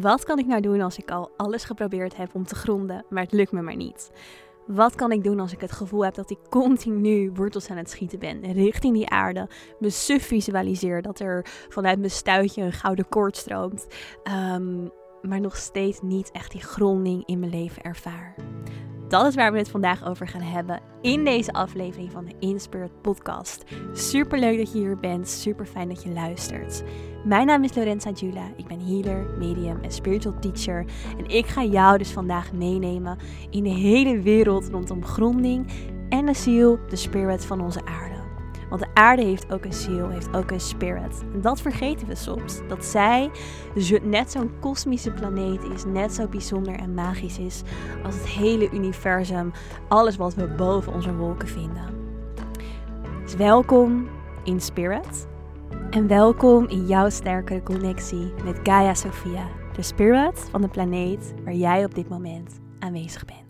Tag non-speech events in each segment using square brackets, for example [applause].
Wat kan ik nou doen als ik al alles geprobeerd heb om te gronden, maar het lukt me maar niet? Wat kan ik doen als ik het gevoel heb dat ik continu wortels aan het schieten ben richting die aarde? Me suf visualiseer dat er vanuit mijn stuitje een gouden koord stroomt. Ehm, maar nog steeds niet echt die gronding in mijn leven ervaar. Dat is waar we het vandaag over gaan hebben in deze aflevering van de Inspirit podcast. Super leuk dat je hier bent, super fijn dat je luistert. Mijn naam is Lorenza Jula, ik ben healer, medium en spiritual teacher. En ik ga jou dus vandaag meenemen in de hele wereld rondom gronding en de ziel, de spirit van onze aarde. Want de aarde heeft ook een ziel, heeft ook een spirit. En dat vergeten we soms. Dat zij net zo'n kosmische planeet is, net zo bijzonder en magisch is als het hele universum, alles wat we boven onze wolken vinden. Dus welkom in spirit. En welkom in jouw sterkere connectie met Gaia Sophia, de spirit van de planeet waar jij op dit moment aanwezig bent.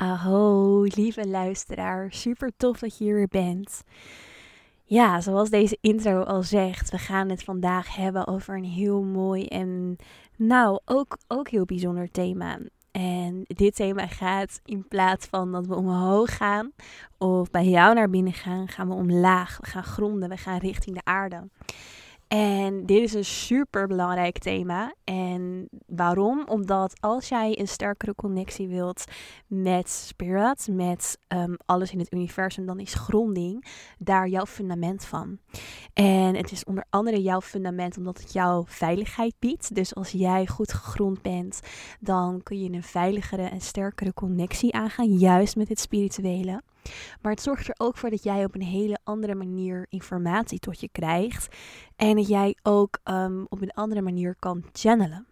Aho, lieve luisteraar, super tof dat je hier weer bent. Ja, zoals deze intro al zegt, we gaan het vandaag hebben over een heel mooi en nou ook, ook heel bijzonder thema. En dit thema gaat in plaats van dat we omhoog gaan of bij jou naar binnen gaan, gaan we omlaag. We gaan gronden, we gaan richting de aarde. En dit is een super belangrijk thema. En waarom? Omdat als jij een sterkere connectie wilt met spirit, met um, alles in het universum, dan is gronding daar jouw fundament van. En het is onder andere jouw fundament omdat het jouw veiligheid biedt. Dus als jij goed gegrond bent, dan kun je een veiligere en sterkere connectie aangaan, juist met het spirituele. Maar het zorgt er ook voor dat jij op een hele andere manier informatie tot je krijgt. En dat jij ook um, op een andere manier kan channelen.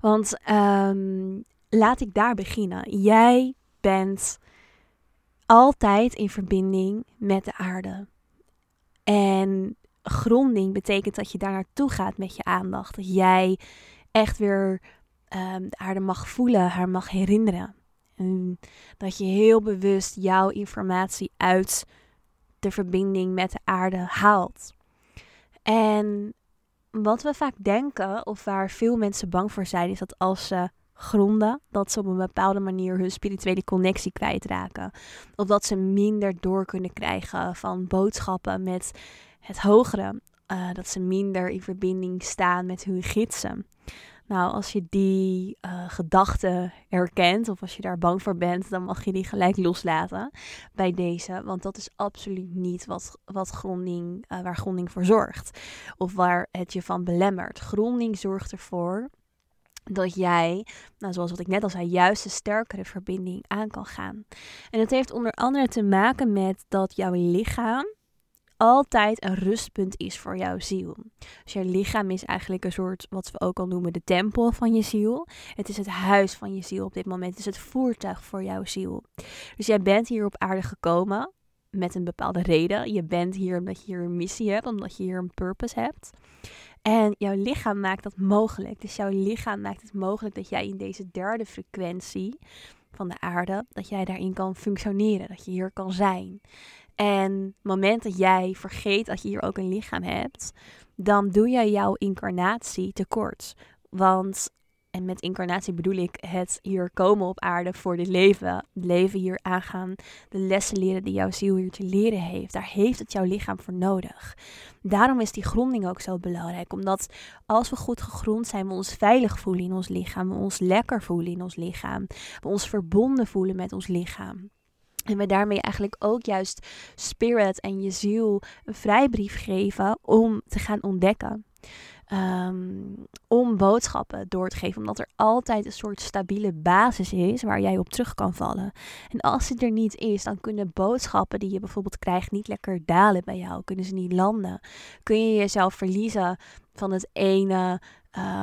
Want um, laat ik daar beginnen. Jij bent altijd in verbinding met de aarde. En gronding betekent dat je daar naartoe gaat met je aandacht. Dat jij echt weer um, de aarde mag voelen, haar mag herinneren. En dat je heel bewust jouw informatie uit de verbinding met de aarde haalt. En wat we vaak denken, of waar veel mensen bang voor zijn, is dat als ze gronden, dat ze op een bepaalde manier hun spirituele connectie kwijtraken. Of dat ze minder door kunnen krijgen van boodschappen met het hogere. Uh, dat ze minder in verbinding staan met hun gidsen. Nou, als je die uh, gedachte herkent of als je daar bang voor bent, dan mag je die gelijk loslaten bij deze. Want dat is absoluut niet wat, wat gronding, uh, waar gronding voor zorgt. Of waar het je van belemmert. Gronding zorgt ervoor dat jij, nou, zoals wat ik net al zei, juist een sterkere verbinding aan kan gaan. En het heeft onder andere te maken met dat jouw lichaam altijd een rustpunt is voor jouw ziel. Dus je lichaam is eigenlijk een soort, wat we ook al noemen, de tempel van je ziel. Het is het huis van je ziel op dit moment. Het is het voertuig voor jouw ziel. Dus jij bent hier op aarde gekomen met een bepaalde reden. Je bent hier omdat je hier een missie hebt, omdat je hier een purpose hebt. En jouw lichaam maakt dat mogelijk. Dus jouw lichaam maakt het mogelijk dat jij in deze derde frequentie van de aarde, dat jij daarin kan functioneren, dat je hier kan zijn. En het moment dat jij vergeet dat je hier ook een lichaam hebt, dan doe je jouw incarnatie tekort. Want, en met incarnatie bedoel ik het hier komen op aarde voor dit leven. Het leven hier aangaan, de lessen leren die jouw ziel hier te leren heeft. Daar heeft het jouw lichaam voor nodig. Daarom is die gronding ook zo belangrijk. Omdat als we goed gegrond zijn, we ons veilig voelen in ons lichaam. We ons lekker voelen in ons lichaam. We ons verbonden voelen met ons lichaam. En we daarmee eigenlijk ook juist spirit en je ziel een vrijbrief geven om te gaan ontdekken. Ehm, om boodschappen door te geven, omdat er altijd een soort stabiele basis is waar jij op terug kan vallen. En als het er niet is, dan kunnen boodschappen die je bijvoorbeeld krijgt niet lekker dalen bij jou, kunnen ze niet landen. Kun je jezelf verliezen van het ene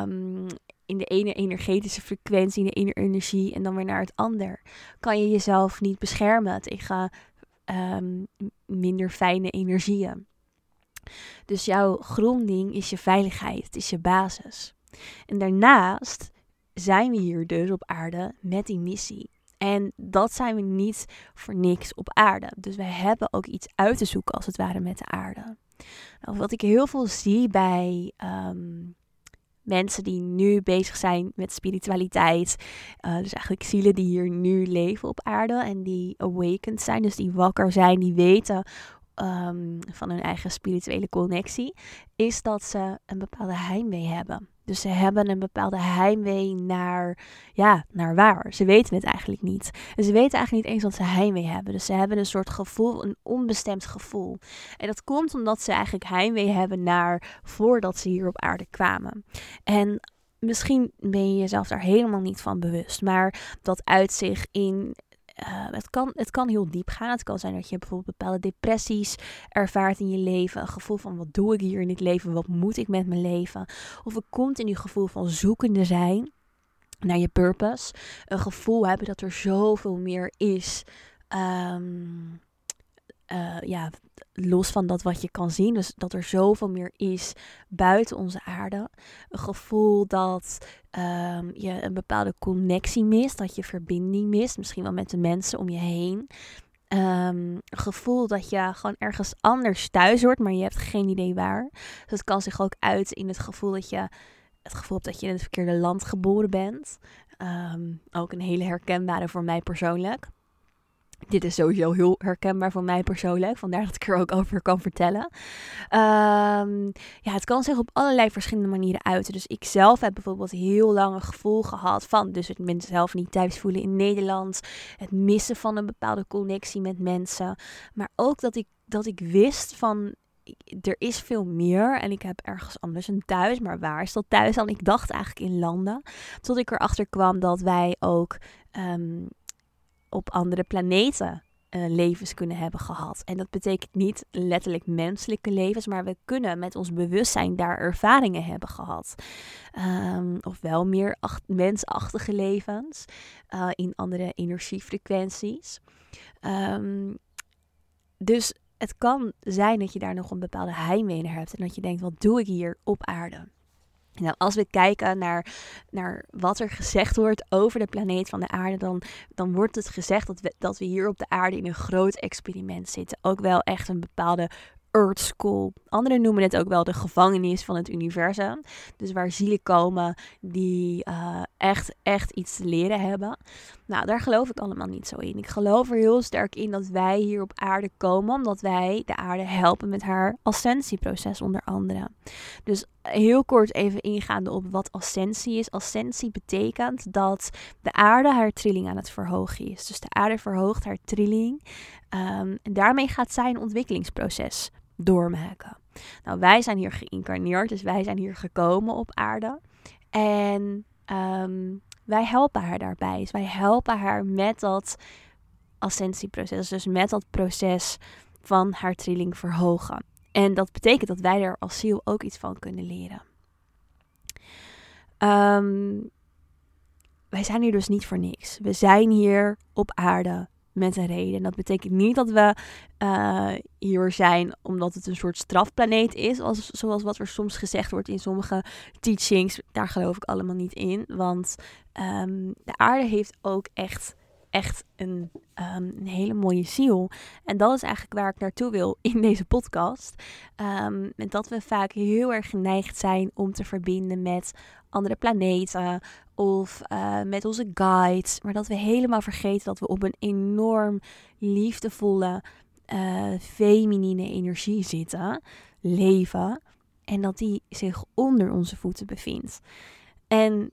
um, in de ene energetische frequentie, in de ene energie en dan weer naar het ander. Kan je jezelf niet beschermen tegen ehm, minder fijne energieën. Dus jouw gronding is je veiligheid, het is je basis. En daarnaast zijn we hier dus op aarde met die missie. En dat zijn we niet voor niks op aarde. Dus we hebben ook iets uit te zoeken als het ware met de aarde. Nou, wat ik heel veel zie bij um, mensen die nu bezig zijn met spiritualiteit. Uh, dus eigenlijk zielen die hier nu leven op aarde en die awakened zijn, dus die wakker zijn, die weten um, van hun eigen spirituele connectie, is dat ze een bepaalde heimwee hebben. Dus ze hebben een bepaalde heimwee naar, ja, naar waar. Ze weten het eigenlijk niet. En ze weten eigenlijk niet eens wat ze heimwee hebben. Dus ze hebben een soort gevoel, een onbestemd gevoel. En dat komt omdat ze eigenlijk heimwee hebben naar voordat ze hier op aarde kwamen. En misschien ben je jezelf daar helemaal niet van bewust. Maar dat uit zich in uh, het, kan, het kan heel diep gaan. Het kan zijn dat je bijvoorbeeld bepaalde depressies ervaart in je leven. Een gevoel van wat doe ik hier in dit leven? Wat moet ik met mijn leven? Of het komt in je gevoel van zoekende zijn naar je purpose. Een gevoel hebben dat er zoveel meer is. Um, uh, ja, los van dat wat je kan zien. Dus dat er zoveel meer is buiten onze aarde. Een gevoel dat um, je een bepaalde connectie mist. Dat je verbinding mist. Misschien wel met de mensen om je heen. Um, gevoel dat je gewoon ergens anders thuis hoort, maar je hebt geen idee waar. Dus het kan zich ook uit in het gevoel dat je het gevoel hebt dat je in het verkeerde land geboren bent. Um, ook een hele herkenbare voor mij persoonlijk. Dit is sowieso heel herkenbaar voor mij persoonlijk. Vandaar dat ik er ook over kan vertellen. Um, ja, het kan zich op allerlei verschillende manieren uiten. Dus ik zelf heb bijvoorbeeld heel lang een gevoel gehad van... dus het mezelf niet thuis voelen in Nederland. Het missen van een bepaalde connectie met mensen. Maar ook dat ik, dat ik wist van er is veel meer en ik heb ergens anders een thuis. Maar waar is dat thuis dan? Ik dacht eigenlijk in landen. Tot ik erachter kwam dat wij ook um, op andere planeten uh, levens kunnen hebben gehad. En dat betekent niet letterlijk menselijke levens, maar we kunnen met ons bewustzijn daar ervaringen hebben gehad. Um, of wel meer mensachtige levens uh, in andere energiefrequenties. Um, dus het kan zijn dat je daar nog een bepaalde heimwee naar hebt en dat je denkt, wat doe ik hier op aarde? Nou, als we kijken naar, naar wat er gezegd wordt over de planeet van de aarde, dan, dan wordt het gezegd dat we, dat we hier op de aarde in een groot experiment zitten. Ook wel echt een bepaalde Earth School. Anderen noemen het ook wel de gevangenis van het universum. Dus waar zielen komen die uh, echt, echt iets te leren hebben. Nou, daar geloof ik allemaal niet zo in. Ik geloof er heel sterk in dat wij hier op aarde komen omdat wij de aarde helpen met haar ascensieproces onder andere. Dus heel kort even ingaande op wat ascensie is. Ascensie betekent dat de aarde haar trilling aan het verhogen is. Dus de aarde verhoogt haar trilling. Um, en daarmee gaat zij een ontwikkelingsproces doormaken. Nou, wij zijn hier geïncarneerd, dus wij zijn hier gekomen op aarde. En um, wij helpen haar daarbij. Dus wij helpen haar met dat ascensieproces, dus met dat proces van haar trilling verhogen. En dat betekent dat wij er als ziel ook iets van kunnen leren. Um, wij zijn hier dus niet voor niks. We zijn hier op aarde met een reden. Dat betekent niet dat we uh, hier zijn omdat het een soort strafplaneet is, als, zoals wat er soms gezegd wordt in sommige teachings. Daar geloof ik allemaal niet in, want um, de aarde heeft ook echt echt een, um, een, hele mooie ziel. En dat is eigenlijk waar ik naartoe wil [laughs] in deze podcast. Um, en dat we vaak heel erg geneigd zijn om te verbinden met andere planeten of uh, met onze guides. Maar dat we helemaal vergeten dat we op een enorm liefdevolle, uh, feminine energie zitten, leven. En dat die zich onder onze voeten bevindt. En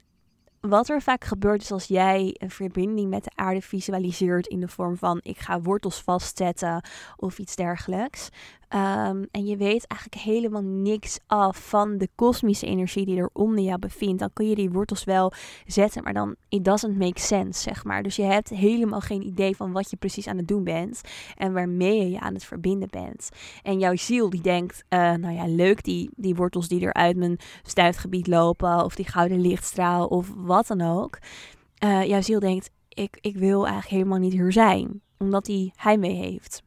wat er vaak gebeurt is als jij een verbinding met de aarde visualiseert in de vorm van ik ga wortels vastzetten of iets dergelijks. Um, en je weet eigenlijk helemaal niks af van de kosmische energie die er onder jou bevindt. Dan kun je die wortels wel zetten, maar dan it doesn't make sense, zeg maar. Dus je hebt helemaal geen idee van wat je precies aan het doen bent en waarmee je je aan het verbinden bent. En jouw ziel die denkt, uh, nou ja, leuk die, die wortels die er uit mijn stuifgebied lopen of die gouden lichtstraal of wat dan ook. Uh, jouw ziel denkt, ik, ik wil eigenlijk helemaal niet hier zijn, omdat hij heimwee heeft.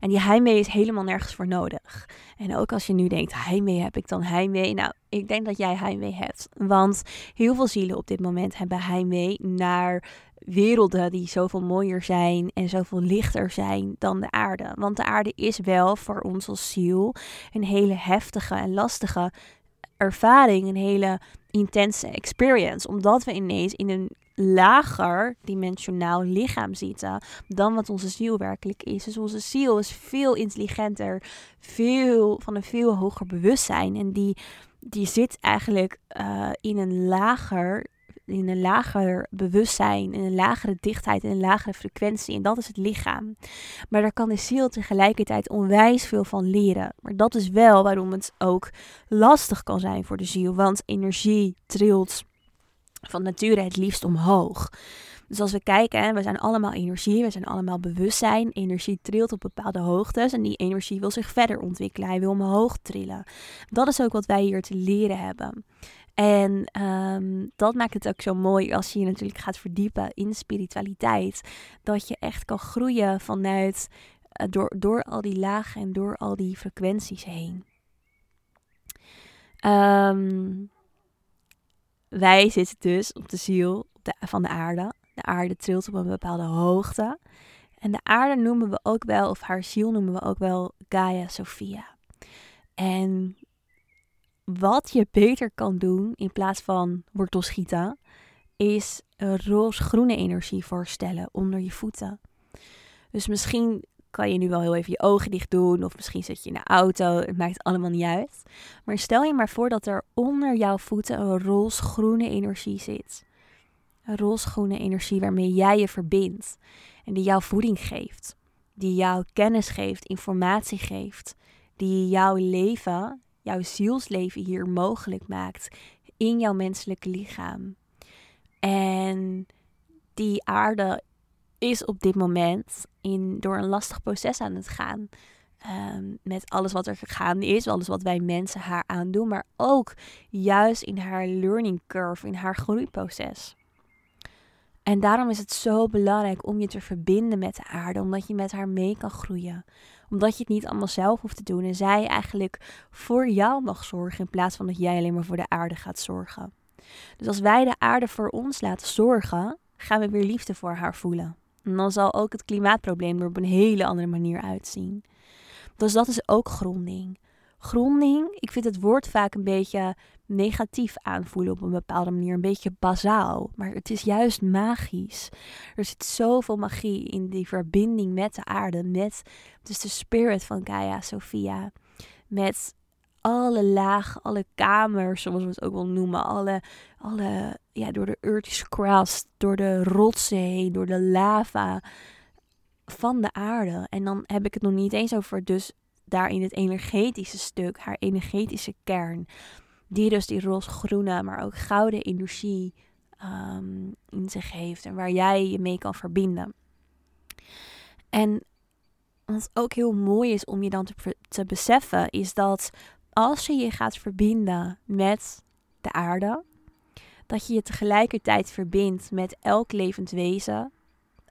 En die heimwee is helemaal nergens voor nodig. En ook als je nu denkt, heimwee heb ik dan heimwee? Nou, ik denk dat jij heimwee hebt. Want heel veel zielen op dit moment hebben heimwee naar werelden die zoveel mooier zijn en zoveel lichter zijn dan de aarde. Want de aarde is wel voor ons als ziel een hele heftige en lastige ervaring, een hele intense experience. Omdat we ineens in een lager dimensionaal lichaam zitten dan wat onze ziel werkelijk is. Dus onze ziel is veel intelligenter, veel van een veel hoger bewustzijn. En die, die zit eigenlijk uh, in een lager in een lager bewustzijn, in een lagere dichtheid, in een lagere frequentie. En dat is het lichaam. Maar daar kan de ziel tegelijkertijd onwijs veel van leren. Maar dat is wel waarom het ook lastig kan zijn voor de ziel. Want energie trilt van nature het liefst omhoog. Dus als we kijken, we zijn allemaal energie, we zijn allemaal bewustzijn. Energie trilt op bepaalde hoogtes en die energie wil zich verder ontwikkelen. Hij wil omhoog trillen. Dat is ook wat wij hier te leren hebben. En um, dat maakt het ook zo mooi als je je natuurlijk gaat verdiepen in spiritualiteit. Dat je echt kan groeien vanuit, uh, door, door al die lagen en door al die frequenties heen. Um, wij zitten dus op de ziel van de aarde. De aarde trilt op een bepaalde hoogte. En de aarde noemen we ook wel, of haar ziel noemen we ook wel Gaia Sophia. En wat je beter kan doen in plaats van wortelschieten, is een roze-groene energie voorstellen onder je voeten. Dus misschien kan je nu wel heel even je ogen dicht doen, of misschien zit je in de auto, het maakt allemaal niet uit. Maar stel je maar voor dat er onder jouw voeten een roze-groene energie zit. Een roze-groene energie waarmee jij je verbindt en die jou voeding geeft, die jou kennis geeft, informatie geeft, die jouw leven jouw zielsleven hier mogelijk maakt in jouw menselijke lichaam. En die aarde is op dit moment in, door een lastig proces aan het gaan. Um, met alles wat er gaande is, alles wat wij mensen haar aandoen, maar ook juist in haar learning curve, in haar groeiproces. En daarom is het zo belangrijk om je te verbinden met de aarde, omdat je met haar mee kan groeien omdat je het niet allemaal zelf hoeft te doen. En zij eigenlijk voor jou mag zorgen in plaats van dat jij alleen maar voor de aarde gaat zorgen. Dus als wij de aarde voor ons laten zorgen, gaan we weer liefde voor haar voelen. En dan zal ook het klimaatprobleem er op een hele andere manier uitzien. Dus dat is ook gronding. Gronding, ik vind het woord vaak een beetje negatief aanvoelen op een bepaalde manier. Een beetje bazaal. Maar het is juist magisch. Er zit zoveel magie in die verbinding met de aarde. Met dus de spirit van Gaia Sophia. Met alle lagen, alle kamers, zoals we het ook wel noemen. Alle, alle ja, door de earth's crust, door de rotsen door de lava van de aarde. En dan heb ik het nog niet eens over dus daarin het energetische stuk, haar energetische kern die dus die roze-groene, maar ook gouden energie um, in zich heeft en waar jij je mee kan verbinden. En wat ook heel mooi is om je dan te, te beseffen, is dat als je je gaat verbinden met de aarde, dat je je tegelijkertijd verbindt met elk levend wezen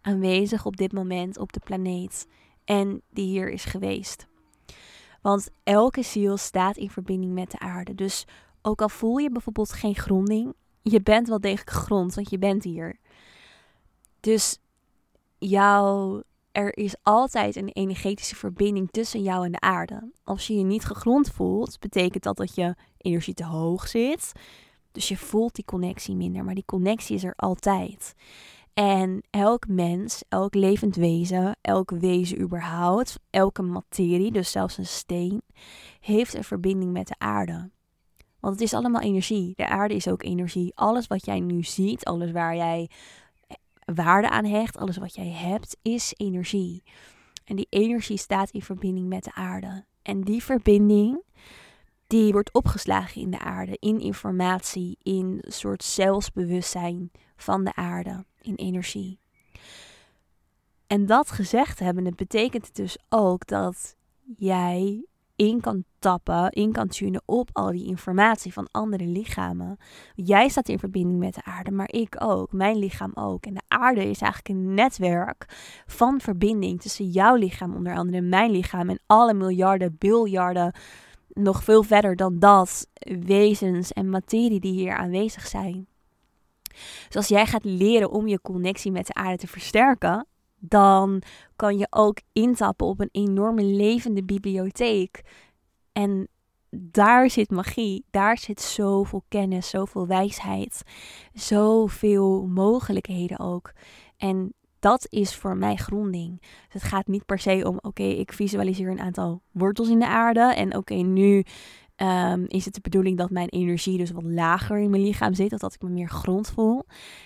aanwezig op dit moment op de planeet en die hier is geweest. Want elke ziel staat in verbinding met de aarde. Dus ook al voel je bijvoorbeeld geen gronding, je bent wel degelijk grond, want je bent hier. Dus jou, er is altijd een energetische verbinding tussen jou en de aarde. Als je je niet gegrond voelt, betekent dat dat je energie te hoog zit. Dus je voelt die connectie minder, maar die connectie is er altijd. En elk mens, elk levend wezen, elk wezen überhaupt, elke materie, dus zelfs een steen, heeft een verbinding met de aarde. Want het is allemaal energie. De aarde is ook energie. Alles wat jij nu ziet, alles waar jij eh, waarde aan hecht, alles wat jij hebt, is energie. En die energie staat in verbinding met de aarde. En die verbinding, die wordt opgeslagen in de aarde, in informatie, in een soort zelfsbewustzijn van de aarde, in energie. En dat gezegd hebben, betekent het dus ook dat jij in kan tappen, in kan tunen op al die informatie van andere lichamen. Jij staat in verbinding met de aarde, maar ik ook, mijn lichaam ook. En de aarde is eigenlijk een netwerk van verbinding tussen jouw lichaam, onder andere mijn lichaam, en alle miljarden, biljarden, nog veel verder dan dat, wezens en materie die hier aanwezig zijn. Dus als jij gaat leren om je connectie met de aarde te versterken, dan kan je ook intappen op een enorme levende bibliotheek. En daar zit magie. Daar zit zoveel kennis, zoveel wijsheid, zoveel mogelijkheden ook. En dat is voor mij gronding. Dus het gaat niet per se om, oké, ik visualiseer een aantal wortels in de aarde. En oké, nu ehm, is het de bedoeling dat mijn energie dus wat lager in mijn lichaam zit. Of dat ik me meer grond voel.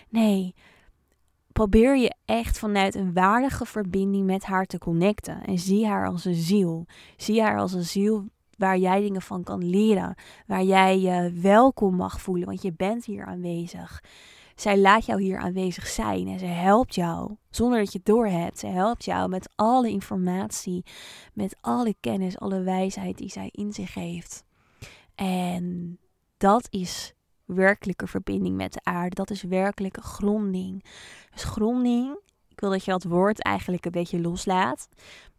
Nee, probeer je echt vanuit een waardige verbinding met haar te connecten. En zie haar als een ziel. Zie haar als een ziel waar jij dingen van kan leren. Waar jij je welkom mag voelen, want je bent hier aanwezig. Zij laat jou hier aanwezig zijn en ze helpt jou zonder dat je het doorhebt. Ze helpt jou met alle informatie, met alle kennis, alle wijsheid die zij in zich heeft. En dat is werkelijke verbinding met de aarde. Dat is werkelijke gronding. Dus gronding, ik wil dat je dat woord eigenlijk een beetje loslaat.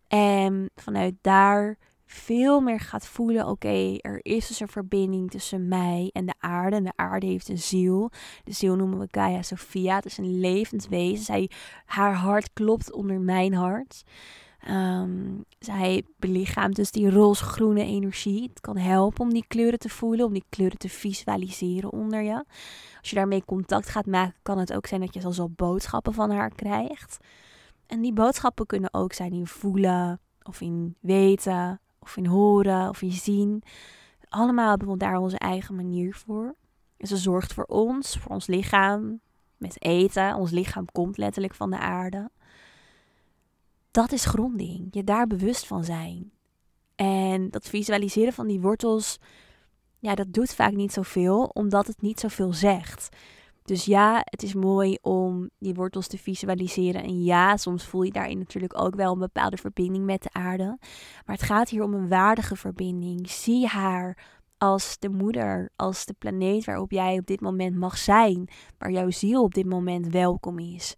En vanuit daar veel meer gaat voelen: oké, er is dus een verbinding tussen mij en de aarde. En de aarde heeft een ziel. De ziel noemen we Gaia Sophia. Het is een levend wezen. Zij, haar hart klopt onder mijn hart. Um, zij belichaamt dus die roze-groene energie. Het kan helpen om die kleuren te voelen, om die kleuren te visualiseren onder je. Als je daarmee contact gaat maken, kan het ook zijn dat je zelfs al boodschappen van haar krijgt. En die boodschappen kunnen ook zijn in voelen, of in weten, of in horen, of in zien. Allemaal hebben we daar onze eigen manier voor. En ze zorgt voor ons, voor ons lichaam, met eten. Ons lichaam komt letterlijk van de aarde dat is gronding. Je daar bewust van zijn. En dat visualiseren van die wortels, ja, dat doet vaak niet zoveel, omdat het niet zoveel zegt. Dus ja, het is mooi om die wortels te visualiseren. En ja, soms voel je daarin natuurlijk ook wel een bepaalde verbinding met de aarde. Maar het gaat hier om een waardige verbinding. Zie haar als de moeder, als de planeet waarop jij op dit moment mag zijn, waar jouw ziel op dit moment welkom is.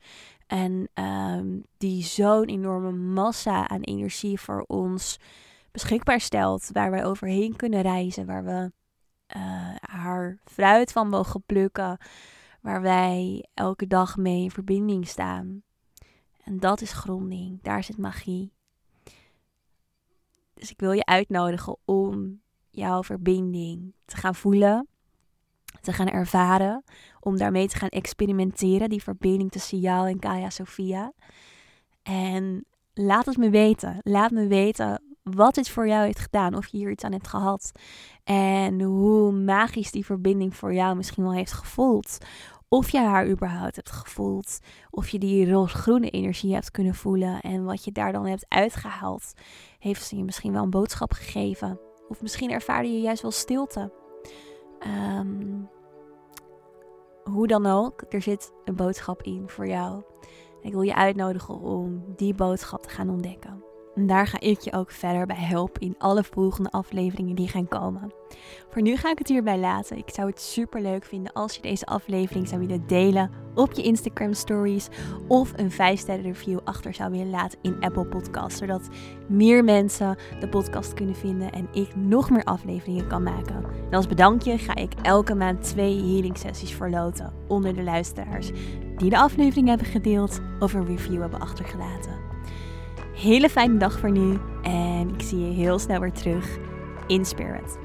En um, die zo'n enorme massa aan energie voor ons beschikbaar stelt. Waar wij overheen kunnen reizen. Waar we uh, haar fruit van mogen plukken. Waar wij elke dag mee in verbinding staan. En dat is gronding. Daar zit magie. Dus ik wil je uitnodigen om jouw verbinding te gaan voelen te gaan ervaren. Om daarmee te gaan experimenteren. Die verbinding tussen jou en Kaya Sophia. En laat het me weten. Laat me weten wat dit voor jou heeft gedaan. Of je hier iets aan hebt gehad. En hoe magisch die verbinding voor jou misschien wel heeft gevoeld. Of je haar überhaupt hebt gevoeld. Of je die roosgroene energie hebt kunnen voelen. En wat je daar dan hebt uitgehaald. Heeft ze je misschien wel een boodschap gegeven. Of misschien ervaarde je juist wel stilte. Um, hoe dan ook, er zit een boodschap in voor jou. ik wil je uitnodigen om die boodschap te gaan ontdekken. En daar ga ik je ook verder bij helpen in alle volgende afleveringen die gaan komen. Voor nu ga ik het hierbij laten. Ik zou het super leuk vinden als je deze aflevering zou willen delen op je Instagram stories of een 5 sterren review achter zou willen laten in Apple Podcasts, zodat meer mensen de podcast kunnen vinden en ik nog meer afleveringen kan maken. En als bedankje ga ik elke maand twee healing sessies verloten onder de luisteraars die de aflevering hebben gedeeld of een review hebben achtergelaten. Hele fijne dag voor nu en ik zie je heel snel weer terug in Spirit.